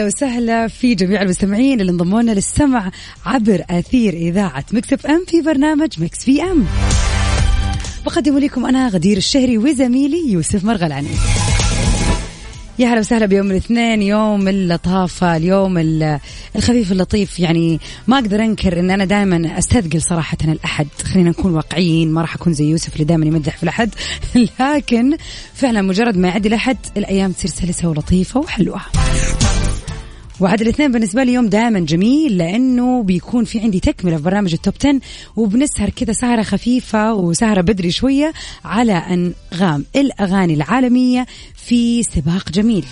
أهلا وسهلا في جميع المستمعين اللي انضموا لنا للسمع عبر أثير إذاعة Mix FM في برنامج Mix PM. بقدم لكم أنا غدير الشهري وزميلي يوسف مرغلاني. يا هلا وسهلا بيوم الاثنين يوم اللطافة اليوم ال- الخفيف اللطيف. يعني ما أقدر أنكر أن أنا دائما أستثقل صراحة الأحد. خلينا نكون واقعيين ما راح أكون زي يوسف اللي دائما يمدح في الأحد. لكن فعلا مجرد ما يعدي الأحد الأيام تصير سلسة ولطيفة وحلوة. وعاد الاثنين بالنسبة لي يوم دائما جميل لأنه بيكون في عندي تكملة في برنامج ال Top 10 وبنسهر كذا سهرة خفيفة وسهرة بدري شوية على أنغام الأغاني العالمية في سباق جميل.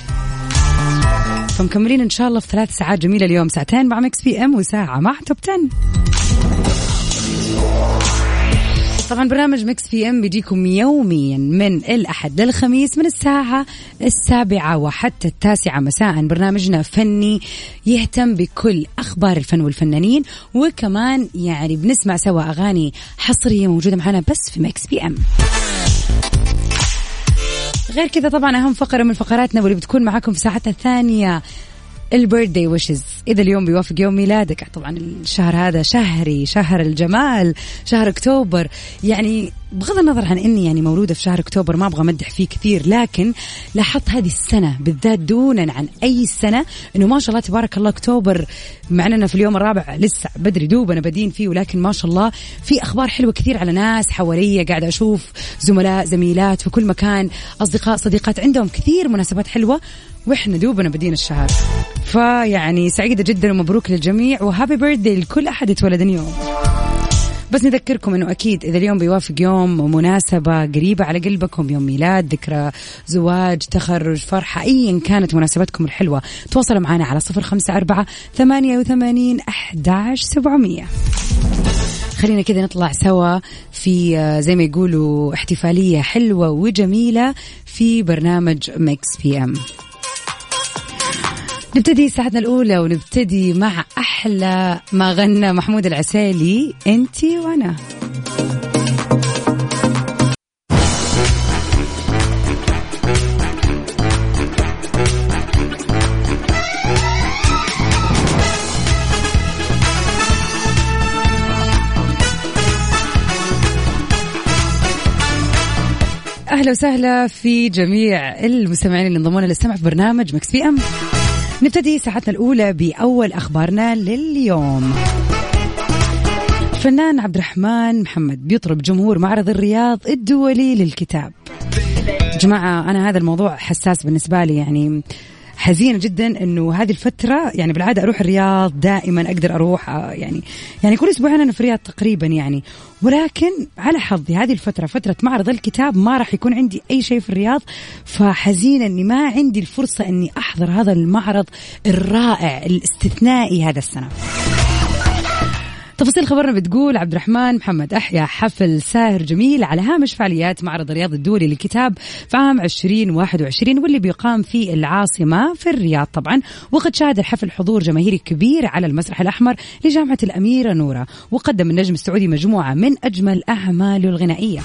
فمكملين إن شاء الله في ثلاث ساعات جميلة اليوم ساعتين مع Mix PM وساعة مع Top 10 طبعا برنامج Mix PM بيجيكم يوميا من الأحد للخميس من الساعة السابعة وحتى التاسعة مساء. برنامجنا فني يهتم بكل أخبار الفن والفنانين وكمان يعني بنسمع سوا أغاني حصرية موجودة معنا بس في Mix PM. غير كذا طبعا أهم فقرة من فقراتنا واللي بتكون معاكم في ساعتنا الثانية ال birthday wishes إذا اليوم بيوافق يوم ميلادك. طبعا الشهر هذا شهري شهر الجمال شهر أكتوبر. يعني بغض النظر عن إني يعني مولودة في شهر أكتوبر ما أبغى أمدح فيه كثير لكن لاحظت هذه السنة بالذات دونا عن أي سنة إنه ما شاء الله تبارك الله أكتوبر مع اننا في اليوم الرابع لسه بدري دوبنا بادين فيه ولكن ما شاء الله في أخبار حلوة كثير على ناس حواليا قاعدة أشوف زملاء زميلات في كل مكان أصدقاء صديقات عندهم كثير مناسبات حلوة. وإحنا دوبنا بدينا الشهر. فيعني سعيدة جدا ومبروك للجميع وهابي بيرثدي لكل أحد اتولد اليوم. بس نذكركم إنه أكيد إذا اليوم بيوافق يوم مناسبة قريبة على قلبكم يوم ميلاد ذكرى زواج تخرج فرحة ايا كانت مناسبتكم الحلوة تواصلوا معنا على صفر خمسة أربعة ثمانية وثمانين احداش سبعمئه خلينا كذا نطلع سوا في آه، زي ما يقولوا احتفالية حلوة وجميلة في برنامج Mix PM نبتدي ساعتنا الأولى ونبتدي مع أحلى ما غنى محمود العسيلي أنتي وأنا. أهلا وسهلا في جميع المستمعين اللي انضمونا للسمع في برنامج مكس بي أم. نبتدي ساعتنا الأولى بأول أخبارنا لليوم. الفنان عبد الرحمن محمد بيطرب جمهور معرض الرياض الدولي للكتاب. جماعة أنا هذا الموضوع حساس بالنسبة لي يعني حزينة جدا إنه هذه الفترة يعني بالعادة أروح الرياض دائما أقدر أروح آه، يعني يعني كل أسبوعين أنا في الرياض تقريبا يعني. ولكن على حظي هذه الفترة فترة معرض الكتاب ما راح يكون عندي أي شيء في الرياض فحزينة إني ما عندي الفرصة إني أحضر هذا المعرض الرائع الاستثنائي هذا السنة. تفاصيل خبرنا بتقول عبد الرحمن محمد أحيا حفل ساهر جميل على هامش فعاليات معرض الرياض الدولي للكتاب في عام 2021 واللي بيقام في العاصمة في الرياض طبعا. وقد شهد الحفل حضور جماهيري كبير على المسرح الأحمر لجامعة الأميرة نورة وقدم النجم السعودي مجموعة من أجمل أعماله الغنائية.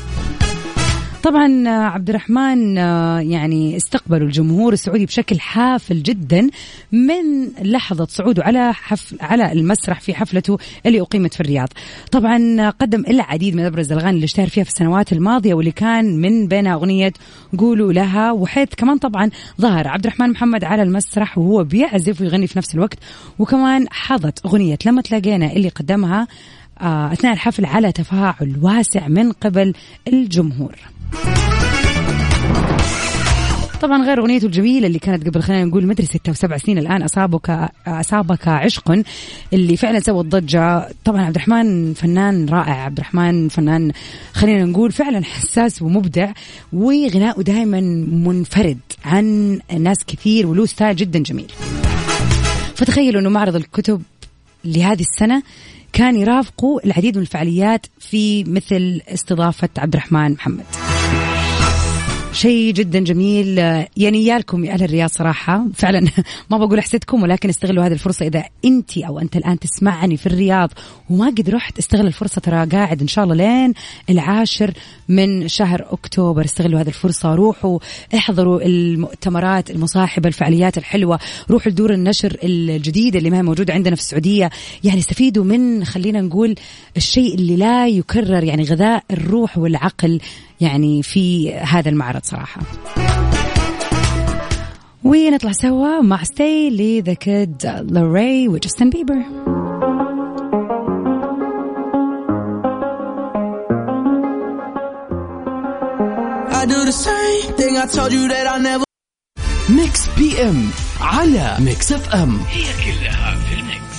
طبعا آه، عبد الرحمن آه، يعني استقبلوا الجمهور السعودي بشكل حافل جدا من لحظة صعوده على حفل على المسرح في حفلته اللي أقيمت في الرياض. طبعا آه، قدم العديد من أبرز الأغاني اللي اشتهر فيها في السنوات الماضية واللي كان من بينها أغنية قولوا لها وحيث كمان طبعا ظهر عبد الرحمن محمد على المسرح وهو بيعزف ويغني في نفس الوقت وكمان حظت أغنية لما تلاقينا اللي قدمها أثناء الحفل على تفاعل واسع من قبل الجمهور. طبعا غير أغنيته الجميلة اللي كانت قبل خلينا نقول مدري ستة أو سبع سنين الآن أصابك أصابك عشق اللي فعلا سوت ضجه طبعا عبد الرحمن فنان رائع عبد الرحمن فنان خلينا نقول فعلا حساس ومبدع وغناؤه دائما منفرد عن ناس كثير وله ستايل جدا جميل. فتخيلوا إنه معرض الكتب لهذه السنة كان يرافقه العديد من الفعاليات في مثل استضافة عبد الرحمن محمد. شيء جدا جميل. يعني يالكم يا أهل الرياض صراحة. فعلا ما بقول أحسدكم ولكن استغلوا هذه الفرصة. إذا أنت أو أنت الآن تسمعني في الرياض وما قد رحت استغل الفرصة. ترى قاعد إن شاء الله لين العاشر من شهر أكتوبر. استغلوا هذه الفرصة. روحوا احضروا المؤتمرات المصاحبة الفعاليات الحلوة. روحوا لدور النشر الجديده اللي ما هي موجودة عندنا في السعودية. يعني استفيدوا من خلينا نقول الشيء اللي لا يكرر يعني غذاء الروح والعقل. يعني في هذا المعرض صراحة. ونطلع سوا مع ستي لذا كيد لوري وجاستن بيبر I do the same thing I told you that I never Mix PM على Mix FM هي كلها في ال mix.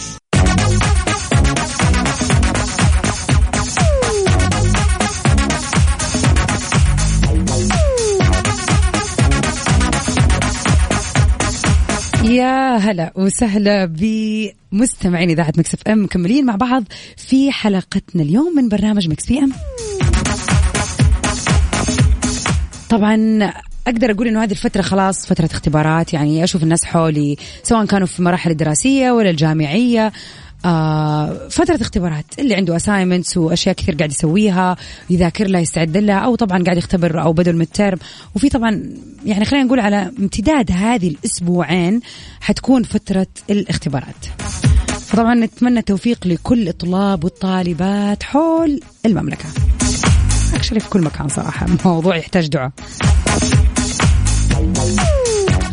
يا هلا وسهلا بمستمعين إذاعة Mix FM مكملين مع بعض في حلقتنا اليوم من برنامج Mix PM. طبعا أقدر أقول إنه هذه الفترة خلاص فترة اختبارات يعني أشوف الناس حولي سواء كانوا في المراحل الدراسية ولا الجامعية فترة اختبارات اللي عنده assignments وأشياء كثير قاعد يسويها يذاكر لها يستعد لها أو طبعا قاعد يختبر أو بدل ال term وفي طبعا يعني خلينا نقول على امتداد هذه الأسبوعين حتكون فترة الاختبارات. فطبعا نتمنى التوفيق لكل الطلاب والطالبات حول المملكة. أكشلي في كل مكان صراحة الموضوع يحتاج دعاء.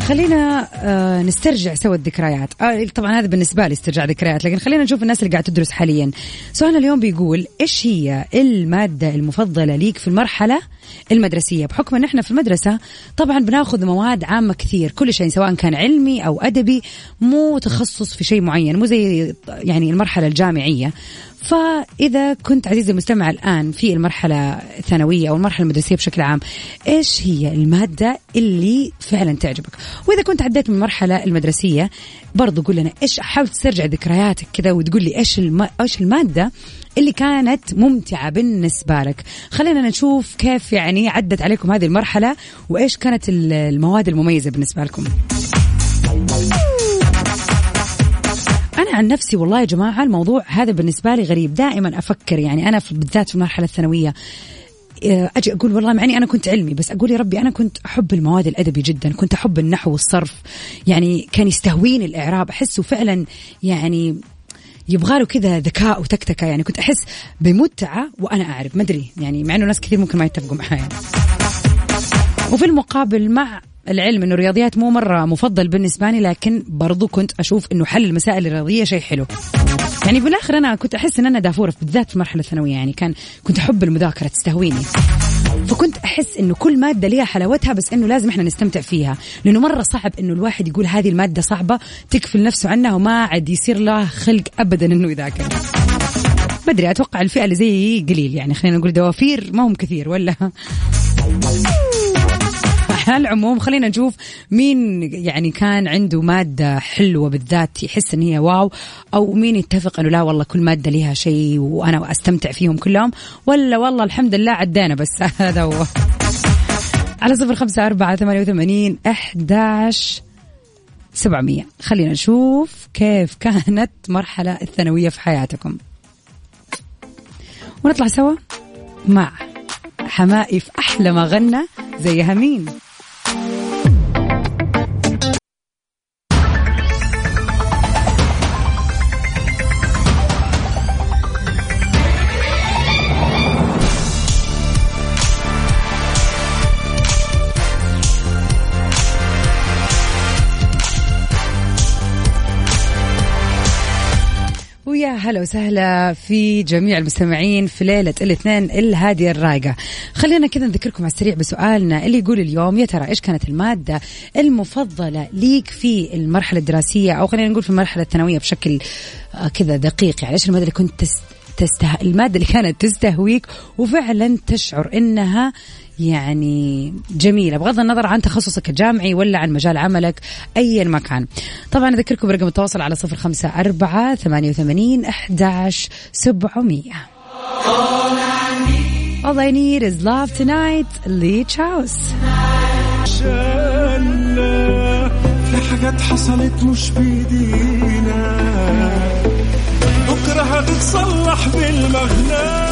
خلينا آه نسترجع سوا الذكريات. آه طبعا هذا بالنسبة لي استرجاع ذكريات لكن خلينا نشوف الناس اللي قاعد تدرس حاليا. سؤالنا اليوم بيقول إيش هي المادة المفضلة ليك في المرحلة المدرسية. بحكم أن إحنا في المدرسة طبعا بناخذ مواد عامة كثير كل شيء سواء كان علمي أو أدبي مو تخصص في شيء معين مو زي يعني المرحلة الجامعية. فإذا كنت عزيزي المستمع الآن في المرحلة الثانوية أو المرحلة المدرسية بشكل عام إيش هي المادة اللي فعلا تعجبك؟ وإذا كنت عديت من المرحلة المدرسية برضو قول لنا إيش حاول تسترجع ذكرياتك كذا وتقول لي إيش الم... إيش المادة اللي كانت ممتعة بالنسبة لك. خلينا نشوف كيف يعني عدت عليكم هذه المرحلة وإيش كانت المواد المميزة بالنسبة لكم. أنا عن نفسي والله يا جماعة الموضوع هذا بالنسبة لي غريب. دائما أفكر يعني أنا بالذات في المرحلة الثانوية آه، أجي أقول والله مع إني أنا كنت علمي بس أقول يا ربي أنا كنت أحب المواد الأدبي جدا كنت أحب النحو والصرف. يعني كان يستهويني الإعراب أحسه فعلا يعني يبغى له كذا ذكاء وتكتكة. يعني كنت أحس بمتعة وأنا أعرف. ما أدري. يعني مع إنه ناس كثير ممكن ما يتفقوا معايا وفي المقابل مع العلم إنه الرياضيات مو مرة مفضل بالنسبة لي لكن برضو كنت أشوف إنه حل المسائل الرياضية شيء حلو. يعني بالاخر أنا كنت أحس إن أنا دافورة بالذات في المرحله الثانوية يعني. كان كنت أحب المذاكرة تستهويني. فكنت أحس إنه كل مادة ليها حلاوتها بس إنه لازم إحنا نستمتع فيها. لأنه مرة صعب إنه الواحد يقول هذه المادة صعبة تكفل نفسه عنها وما عاد يصير له خلق ابدا إنه يذاكر. بدري أتوقع الفئة اللي زي قليل يعني خلينا نقول دوافير ما هم كثير ولا؟ على العموم خلينا نشوف مين يعني كان عنده مادة حلوة بالذات يحس إن هي واو أو مين يتفق إنه لا والله كل مادة لها شيء وأنا أستمتع فيهم كلهم ولا والله الحمد لله عدينا بس هذا هو. على صفر خمسة أربعة ثمانية وثمانين أحداش سبعمية. خلينا نشوف كيف كانت مرحلة الثانوية في حياتكم. ونطلع سوا مع حمائي في أحلى ما غنى زيها مين Thank you. هلا وسهلا في جميع المستمعين في ليلة الاثنين الهادية الرايقة خلينا كذا نذكركم على السريع بسؤالنا اللي يقول اليوم يا ترى إيش كانت المادة المفضلة ليك في المرحلة الدراسية؟ أو خلينا نقول في المرحلة الثانوية بشكل آه، كذا دقيق يعني إيش المادة اللي كنت تست تسته... المادة اللي كانت تستهويك وفعلا تشعر إنها يعني جميلة بغض النظر عن تخصصك الجامعي ولا عن مجال عملك أيا ما كان طبعا أذكركم برقم التواصل على صفر خمسة أربعة ثمانية وثمانين أحداش سبعمية. All I need is love tonight. Leech House في حاجات حصلت مش بيدينا بكرة هتتصلح بالمغنى.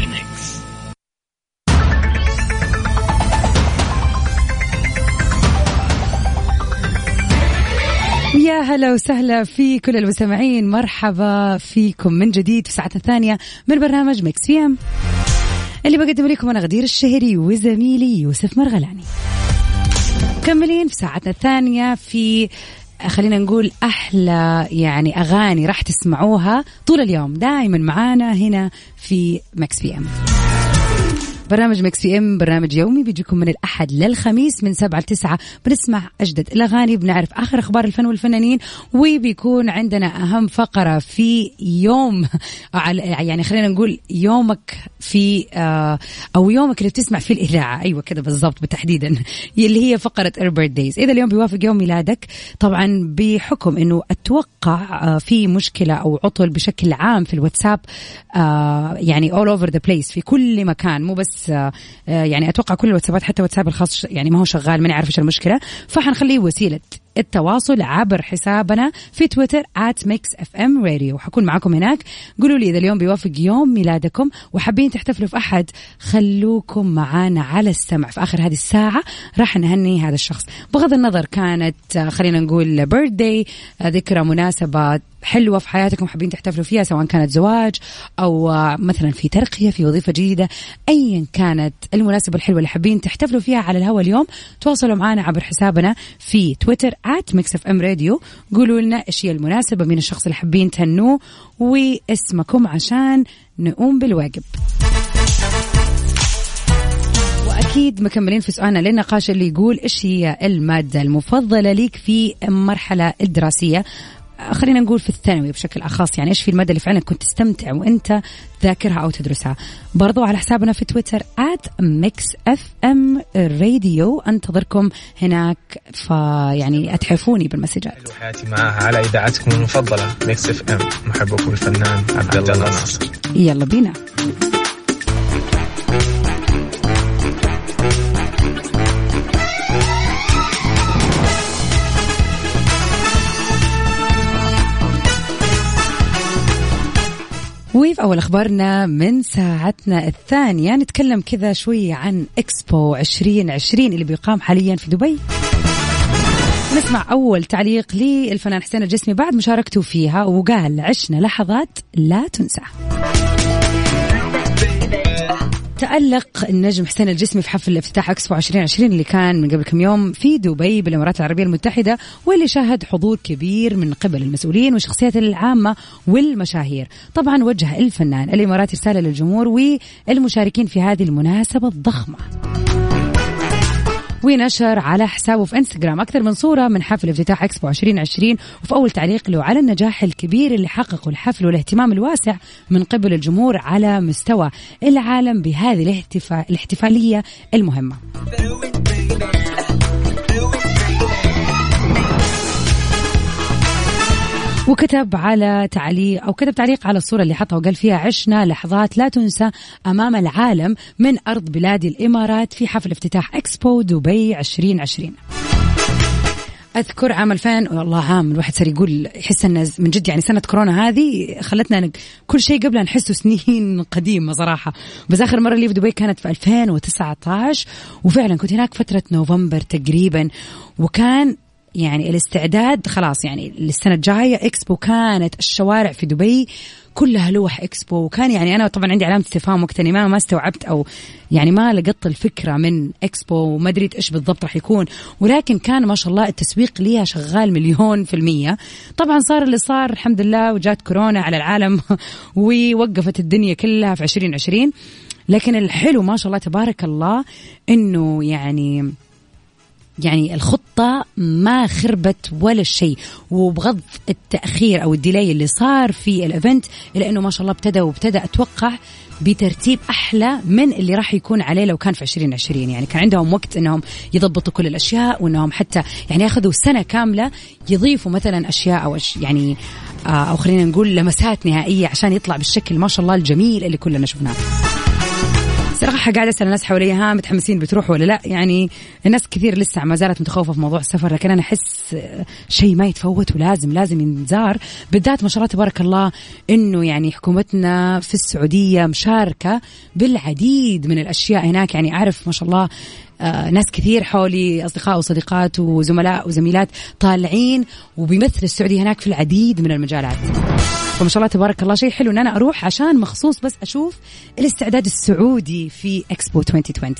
يا هلا وسهلا في كل المستمعين. مرحبا فيكم من جديد في ساعتنا الثانية من برنامج Mix PM اللي بقدم لكم أنا غدير الشهري وزميلي يوسف مرغلاني. مكملين في ساعتنا الثانية في خلينا نقول أحلى يعني أغاني راح تسمعوها طول اليوم. دائما معانا هنا في Mix PM برنامج Mix PM برنامج يومي بيجيكم من الأحد للخميس من سبعة لتسعة. بنسمع أجدد الأغاني بنعرف آخر أخبار الفن والفنانين وبيكون عندنا أهم فقرة في يوم. يعني خلينا نقول يومك في آه، أو يومك اللي بتسمع فيه الإذاعة. أيوه كده بالضبط بالتحديدا اللي هي فقرة ايربرت دايز إذا اليوم بيوافق يوم ميلادك طبعا بحكم إنه أتوقع آه، في مشكلة أو عطل بشكل عام في الواتساب آه، يعني all over the place في كل مكان مو بس يعني أتوقع كل الواتسابات حتى واتساب الخاص يعني ما هو شغال ماني عارف إيش المشكلة. فحنخليه وسيلة التواصل عبر حسابنا في تويتر at mix fm radio. حكون معاكم هناك. قولوا لي إذا اليوم بيوافق يوم ميلادكم. وحابين تحتفلوا في أحد خلوكم معانا على السمع. في آخر هذه الساعة راح نهني هذا الشخص. بغض النظر كانت آه، خلينا نقول بيرثدي ذكرى مناسبة حلوة في حياتكم حابين تحتفلوا فيها سواء كانت زواج أو آه، مثلا في ترقية في وظيفة جديدة ايا كانت المناسبة الحلوة اللي حابين تحتفلوا فيها على الهواء اليوم تواصلوا معنا عبر حسابنا في تويتر @mixfmradio ام راديو قولوا لنا إيش هي المناسبة مين الشخص اللي حابين تهنوه واسمكم عشان نقوم بالواجب. وأكيد مكملين في سؤالنا للنقاش اللي يقول إيش هي المادة المفضلة ليك في المرحله الدراسية؟ خلينا نقول في الثانوي بشكل أخص يعني إيش في المادة اللي فعلا كنت تستمتع وأنت تذاكرها أو تدرسها؟ برضو على حسابنا في تويتر @mixfm radio أنتظركم هناك فيعني أتحفوني بال messages. حلو حياتي معاها على إذاعتكم المفضلة Mix FM محبكم الفنان عبد الله ناصر. يلا بينا. وفي أول أخبارنا من ساعتنا الثانية. نتكلم كذا شوي عن إكسبو 2020 اللي بيقام حاليا في دبي. نسمع أول تعليق للفنان حسين الجسمي بعد مشاركته فيها وقال عشنا لحظات لا تنسى. تألق النجم حسين الجسمي في حفل افتتاح أكسبو 2020 اللي كان من قبل كم يوم في دبي بالإمارات العربية المتحدة واللي شهد حضور كبير من قبل المسؤولين والشخصيات العامة والمشاهير. طبعا وجه الفنان الإماراتي رسالة للجمهور والمشاركين في هذه المناسبة الضخمة. ونشر على حسابه في إنستغرام أكثر من صورة من حفل افتتاح إكسبو 2020 وفي أول تعليق له على النجاح الكبير اللي حققه الحفل والاهتمام الواسع من قبل الجمهور على مستوى العالم بهذه الاحتفا... الاحتفالية المهمة. وكتب على تعليق أو كتب تعليق على الصورة اللي حطها وقال فيها عشنا لحظات لا تنسى أمام العالم من أرض بلاد الإمارات في حفل افتتاح إكسبو دبي 2020 أذكر عام 2000 والله عام الواحد صار يقول يحس ان من جد يعني سنة كورونا هذه خلتنا كل شيء قبلها نحسه سنين قديمة صراحة. بس آخر مرة لي في دبي كانت في 2019 وفعلا كنت هناك فترة نوفمبر تقريبا وكان يعني الاستعداد خلاص يعني السنة الجاية إكسبو كانت الشوارع في دبي كلها لوح إكسبو وكان يعني أنا طبعا عندي علامة استفهام وقت إني ما ما استوعبت أو يعني ما لقطت الفكرة من إكسبو وما دريت إيش بالضبط راح يكون ولكن كان ما شاء الله التسويق ليها شغال مليون في المية. طبعا صار اللي صار الحمد لله وجات كورونا على العالم ووقفت الدنيا كلها في 2020 لكن الحلو ما شاء الله تبارك الله إنه يعني يعني الخطة ما خربت ولا شيء. وبغض التأخير أو الديلي اللي صار في الإيفنت إلا أنه ما شاء الله ابتدى وابتدى أتوقع بترتيب أحلى من اللي راح يكون عليه لو كان في 2020 يعني كان عندهم وقت أنهم يضبطوا كل الأشياء وأنهم حتى يعني ياخذوا سنة كاملة يضيفوا مثلا أشياء أو أش يعني آه، أو خلينا نقول لمسات نهائية عشان يطلع بالشكل ما شاء الله الجميل اللي كلنا شفناه. صراحة قاعدة أسأل الناس حوالي ها متحمسين بتروحوا ولا لا؟ يعني الناس كثير لسه ما زالت متخوفة في موضوع السفر لكن أنا أحس شيء ما يتفوت ولازم لازم ينزار. بالذات ما شاء الله تبارك الله إنه يعني حكومتنا في السعودية مشاركة بالعديد من الأشياء هناك. يعني أعرف ما شاء الله آه ناس كثير حولي أصدقاء وصديقات وزملاء وزميلات طالعين وبيمثل السعودية هناك في العديد من المجالات. فما شاء الله تبارك الله شيء حلو إن أنا أروح عشان مخصوص بس أشوف الاستعداد السعودي في إكسبو 2020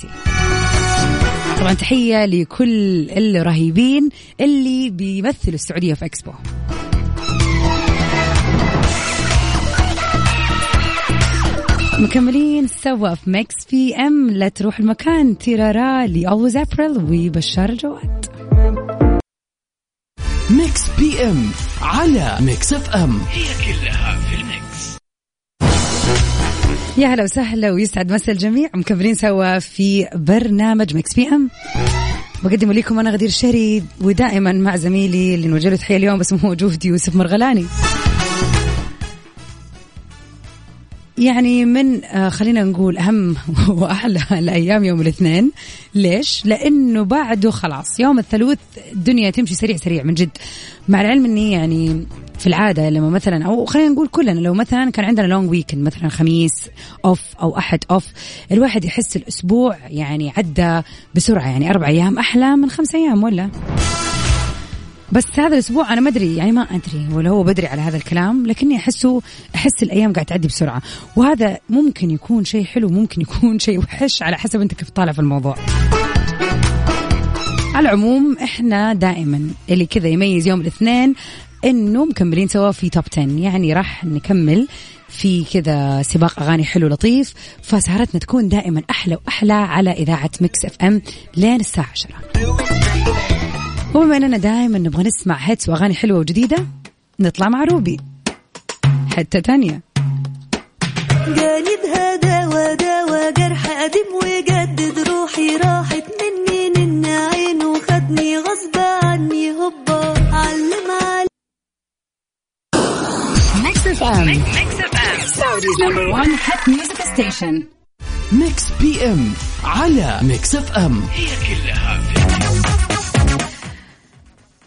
طبعا تحية لكل الرهيبين اللي بيمثلوا السعودية في إكسبو. مكملين سوا في ميكس في ام لا تروح المكان. تيرارا لأولويز ابريل وبشار الجواد. ميكس بي ام على ميكس اف ام هي كلها في الميكس يا هلا وسهلا ويسعد مسا الجميع. مكملين سوا في برنامج Mix PM بقدم لكم أنا غدير الشهري ودائما مع زميلي اللي نوجه له تحية اليوم بس مو موجود يوسف مرغلاني. يعني من آه خلينا نقول أهم واحلى الأيام يوم الاثنين. ليش؟ لأنه بعده خلاص يوم الثلاث الدنيا تمشي سريع سريع من جد. مع العلم إني يعني في العادة لما مثلا أو خلينا نقول كلنا لو مثلا كان عندنا لونج ويكند مثلا خميس أوف أو أحد أوف الواحد يحس الأسبوع يعني عدى بسرعة يعني أربع أيام أحلى من خمس أيام ولا؟ بس هذا الأسبوع أنا ما أدري يعني ما أدري ولا هو بدري على هذا الكلام لكني أحسه أحس الأيام قاعد تعدي بسرعة. وهذا ممكن يكون شيء حلو ممكن يكون شيء وحش على حسب أنت كيف طالع في الموضوع. على العموم إحنا دائما اللي كذا يميز يوم الاثنين إنه مكملين سوا في top 10 يعني راح نكمل في كذا سباق أغاني حلو لطيف فسهرتنا تكون دائما أحلى وأحلى على إذاعة Mix FM لين الساعة 10 وبما إننا دائما نبغى نسمع hits وأغاني حلوة وجديدة نطلع مع روبي. حتة تانية. قالبها دوا دوا جرح قديم وجدد روحي راحت مني من عين وخدني غصب عني. هوبا علم علم Mix FM Saudi's number one hit music station. Mix PM على Mix FM هي كلها. في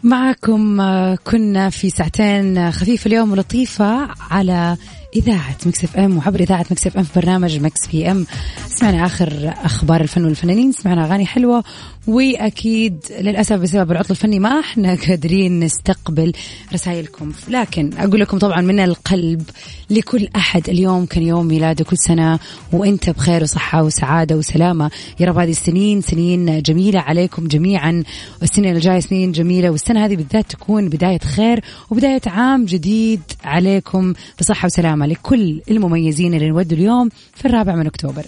معكم آه، كنا في ساعتين آه، خفيفة اليوم ولطيفة على إذاعة Mix FM وعبر إذاعة Mix FM في برنامج Mix PM. سمعنا آخر أخبار الفن والفنانين سمعنا أغاني حلوة وأكيد للأسف بسبب العطل الفني ما إحنا قادرين نستقبل رسائلكم. لكن أقول لكم طبعا من القلب لكل أحد اليوم كان يوم ميلاده كل سنة وأنت بخير وصحة وسعادة وسلامة. يا رب هذه السنين سنين جميلة عليكم جميعا والسنين الجاية سنين جميلة والسنة هذه بالذات تكون بداية خير وبداية عام جديد عليكم بصحة وسلامة. لكل المميزين اللي نودوا اليوم في الرابع من أكتوبر.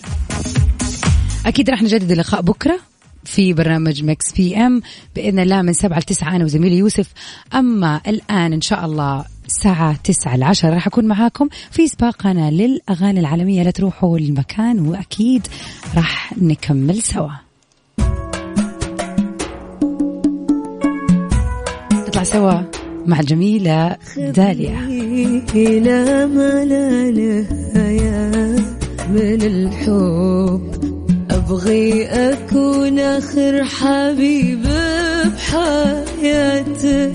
أكيد راح نجدد اللقاء بكرة في برنامج Mix PM بإذن الله من سبعة لتسعة. أنا وزميلي يوسف. أما الآن إن شاء الله الساعة تسعة العشرة راح أكون معاكم في سباقنا للأغاني العالمية. لا تروحوا المكان وأكيد راح نكمل سوا. نطلع سوا. مع الجميلة داليا. لا نهاية من الحب. أبغي أكون آخر حبيب بحياتك.